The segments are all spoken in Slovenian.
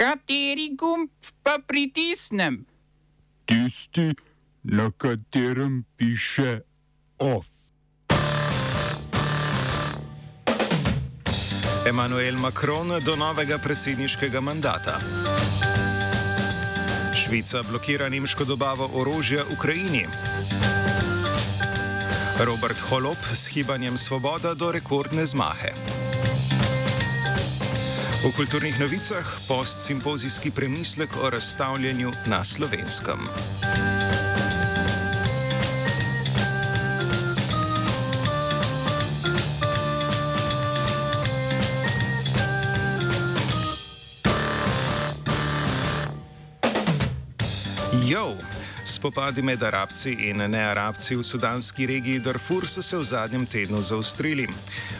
Kateri gumb pa pritisnem? Tisti, na katerem piše OF. Emmanuel Macron do novega predsedniškega mandata. Švica blokira nemško dobavo orožja Ukrajini. Robert Holop s hibanjem Svoboda do rekordne zmahe. V kulturnih novicah post-simpozijski premislek o razstavljanju na slovenskem. Spopadi med arabci in nearabci v sudanski regiji Darfur so se v zadnjem tednu zaustrili.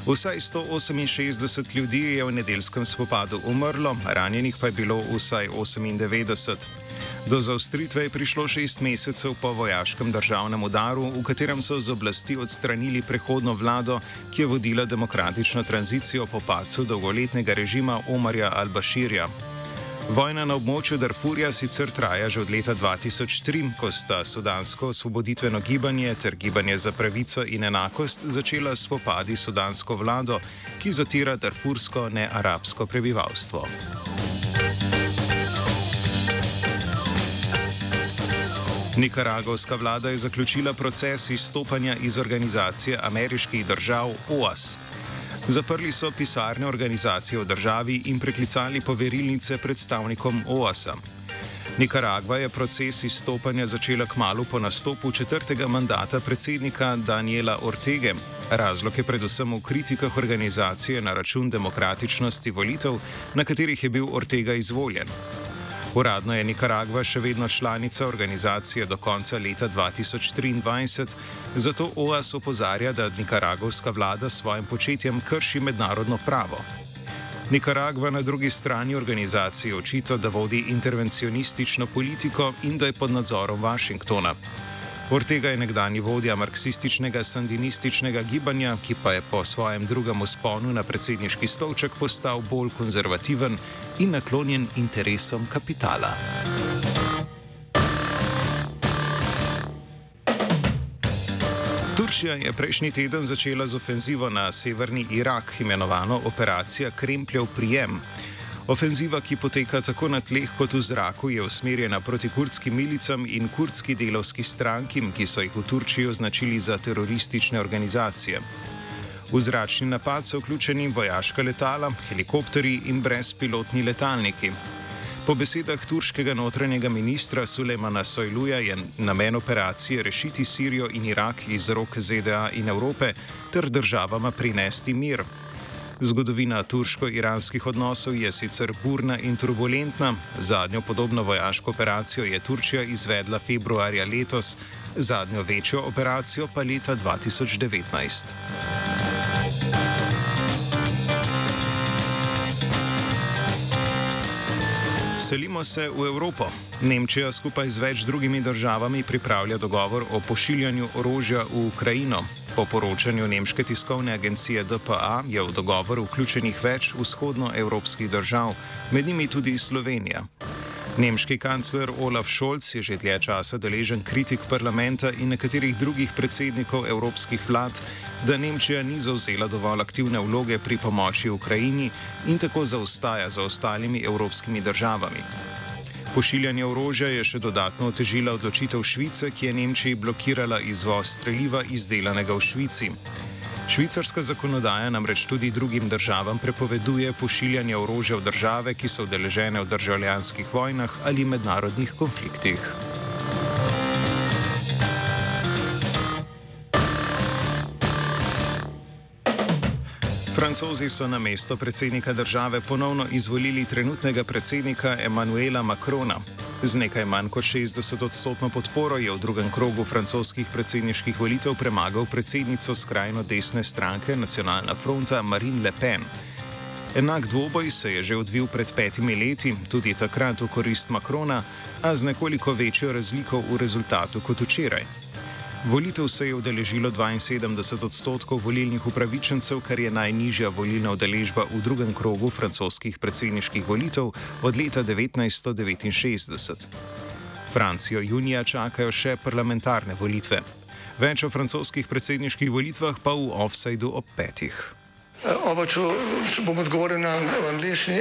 Vsaj 168 ljudi je v nedeljskem spopadu umrlo, ranjenih pa je bilo vsaj 98. Do zaustritve je prišlo šest mesecev po vojaškem državnem udaru, v katerem so z oblasti odstranili prehodno vlado, ki je vodila demokratično tranzicijo po pacu dolgoletnega režima Omarja al-Bashirja. Vojna na območju Darfurja sicer traja že od leta 2003, ko sta sudansko osvoboditveno gibanje ter gibanje za pravico in enakost začela spopadi sudansko vlado, ki zatira darfursko nearabsko prebivalstvo. Nikaragovska vlada je zaključila proces izstopanja iz organizacije ameriških držav OAS. Zaprli so pisarne organizacije v državi in preklicali poverilnice predstavnikom OAS-a. Nikaragva je proces izstopanja začela kmalo po nastopu četrtega mandata predsednika Daniela Ortege. Razlog je predvsem v kritikah organizacije na račun demokratičnosti volitev, na katerih je bil Ortega izvoljen. Uradno je Nikaragva še vedno članica organizacije do konca leta 2023, zato OAS opozarja, da nikaragovska vlada s svojim početjem krši mednarodno pravo. Nikaragva na drugi strani organizacije očita, da vodi intervencionistično politiko in da je pod nadzorom Washingtona. Ortega je nekdani vodja marksističnega sandinističnega gibanja, ki pa je po svojem drugem usponu na predsedniški stolček postal bolj konzervativen in naklonjen interesom kapitala. Turčija je prejšnji teden začela z ofenzivo na severni Irak, imenovano Operacija Krempljev prijem. Ofenziva, ki poteka tako na tleh kot v zraku, je usmerjena proti kurdskim milicam in kurdski delovski stranki, ki so jih v Turčiji označili za teroristične organizacije. V zračni napad so vključeni vojaška letala, helikopteri in brezpilotni letalniki. Po besedah turškega notranjega ministra Sulejmana Sojluja je namen operacije rešiti Sirijo in Irak iz rok ZDA in Evrope ter državama prinesti mir. Zgodovina turško-iranskih odnosov je sicer burna in turbulentna. Zadnjo podobno vojaško operacijo je Turčija izvedla februarja letos, zadnjo večjo operacijo pa leta 2019. Selimo se v Evropo. Nemčija skupaj z več drugimi državami pripravlja dogovor o pošiljanju orožja v Ukrajino. Po poročanju nemške tiskovne agencije DPA je v dogovor vključenih več vzhodnoevropskih držav, med njimi tudi Slovenija. Nemški kancler Olaf Scholz je že dlje časa deležen kritik parlamenta in nekaterih drugih predsednikov evropskih vlad, da Nemčija ni zauzela dovolj aktivne vloge pri pomoči Ukrajini in tako zaostaja za ostalimi evropskimi državami. Pošiljanje orožja je še dodatno otežila odločitev Švice, ki je Nemčiji blokirala izvoz streljiva izdelanega v Švici. Švicarska zakonodaja namreč tudi drugim državam prepoveduje pošiljanje orožja v države, ki so udeležene v državljanskih vojnah ali mednarodnih konfliktih. Francozi so na mesto predsednika države ponovno izvolili trenutnega predsednika Emmanuela Macrona. Z nekaj manj kot 60 odstotno podporo je v drugem krogu francoskih predsedniških volitev premagal predsednico skrajno desne stranke Nacionalna fronta Marine Le Pen. Enak dvoboj se je že odvil pred petimi leti, tudi takrat v korist Macrona, a z nekoliko večjo razliko v rezultatu kot včeraj. Volitev se je udeležilo 72 odstotkov volilnih upravičencev, kar je najnižja volilna udeležba v drugem krogu francoskih predsedniških volitev od leta 1969. Francijo junija čakajo še parlamentarne volitve. Več o francoskih predsedniških volitvah pa v offsajdu ob petih. Oba, če bom odgovoril na angliški.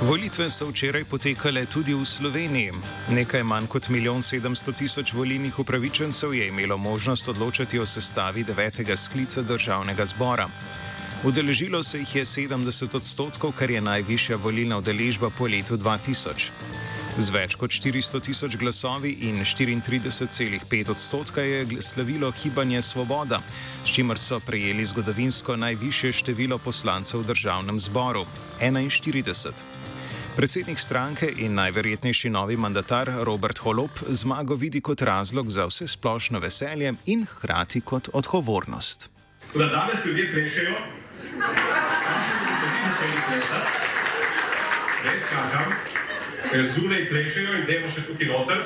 Volitve so včeraj potekale tudi v Sloveniji. Nekaj manj kot milijon sedemsto tisoč volilnih upravičencev je imelo možnost odločati o sestavi devetega sklica državnega zbora. Udeležilo se jih je 70 odstotkov, kar je najvišja volilna udeležba po letu 2000. Z več kot 400 tisoč glasovi in 34,5 odstotka je slavilo Gibanje Svoboda, s čimer so prejeli zgodovinsko najvišje število poslancev v državnem zboru - 41. Predsednik stranke in najverjetnejši novi mandatar Robert Holop zmago vidi kot razlog za vse splošno veselje in hkrati kot odgovornost. Da danes ljudje plešejo, res kažem, ker zunaj plešejo in demo še tukaj noter.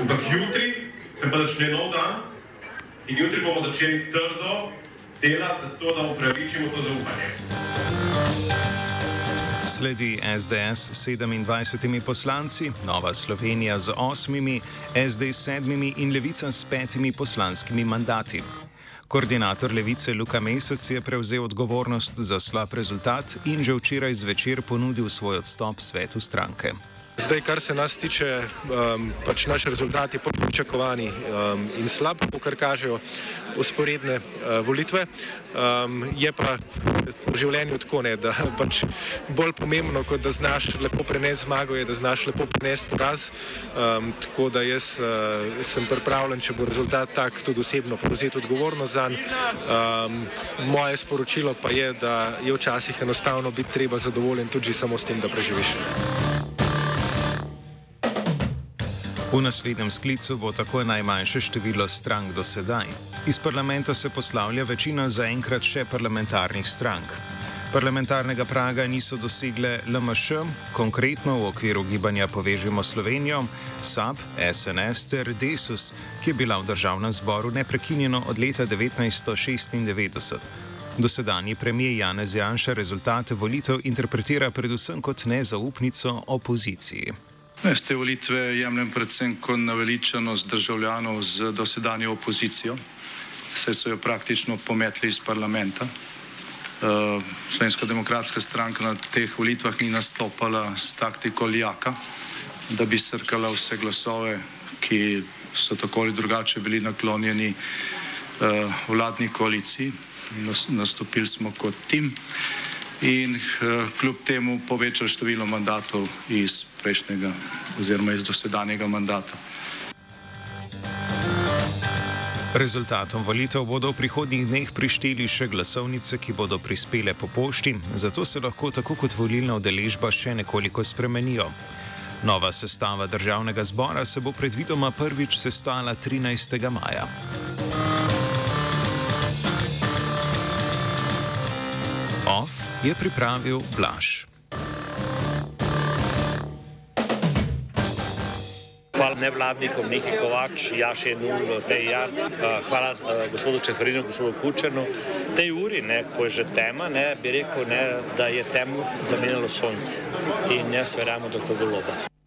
Ampak jutri se pa začne nov dan in jutri bomo začeli trdo delati, zato da upravičimo to zaupanje. Sledi SDS s 27 poslanci, Nova Slovenija z 8, SD s 7 in Levica s 5 poslanskimi mandati. Koordinator Levice Luka Mesec je prevzel odgovornost za slab rezultat in že včeraj zvečer ponudil svoj odstop svetu stranke. Zdaj, kar se nas tiče, um, pač naš rezultat je pričakovani um, in slab, kar kažejo usporedne uh, volitve. Um, je pa v življenju tako, ne, da pač bolj pomembno, kot da znaš lepo prenesti zmago, je, da znaš lepo prenesti poraz. Um, tako da jaz uh, sem pripravljen, če bo rezultat tak, tudi osebno prevzeti odgovornost za njega. Um, moje sporočilo pa je, da je včasih enostavno biti treba zadovoljen tudi samo s tem, da preživiš. V naslednjem sklicu bo tako najmanjše število strank do sedaj. Iz parlamenta se poslavlja večina zaenkrat še parlamentarnih strank. Parlamentarnega praga niso dosegle LMŠ, konkretno v okviru gibanja Povežimo Slovenijo, SAP, SNS ter Desus, ki je bila v državnem zboru neprekinjeno od leta 1996. Dosedanji premijer Janez Janša rezultate volitev interpretira predvsem kot nezaupnico opoziciji. Ne, te volitve jemljem predvsem kot naveličanost državljanov z dosedanjo opozicijo, saj so jo praktično pometli iz parlamenta. Uh, Slovenska demokratska stranka na teh volitvah ni nastopala s taktiko lijaka, da bi srkala vse glasove, ki so tako ali drugače bili naklonjeni uh, vladni koaliciji. Nastopili smo kot tim in uh, kljub temu povečali število mandatov iz prejšnjega oziroma iz dosedanjega mandata. Rezultatom volitev bodo v prihodnjih dneh prišteli še glasovnice, ki bodo prispele po pošti, zato se lahko tako kot volilna udeležba še nekoliko spremenijo. Nova sestava državnega zbora se bo predvidoma prvič sestala 13. maja. Je pripravil Blaž. Hvala nevladnikom, Niki Kovač, Jaši Nul, Tej Jarc, hvala gospodu Čeferinu, gospodu Kučernu. Tej uri, ne, ko je že tema, ne, bi rekel, ne, da je temu zamenjalo sonce. In jaz verjamem, da to goloba.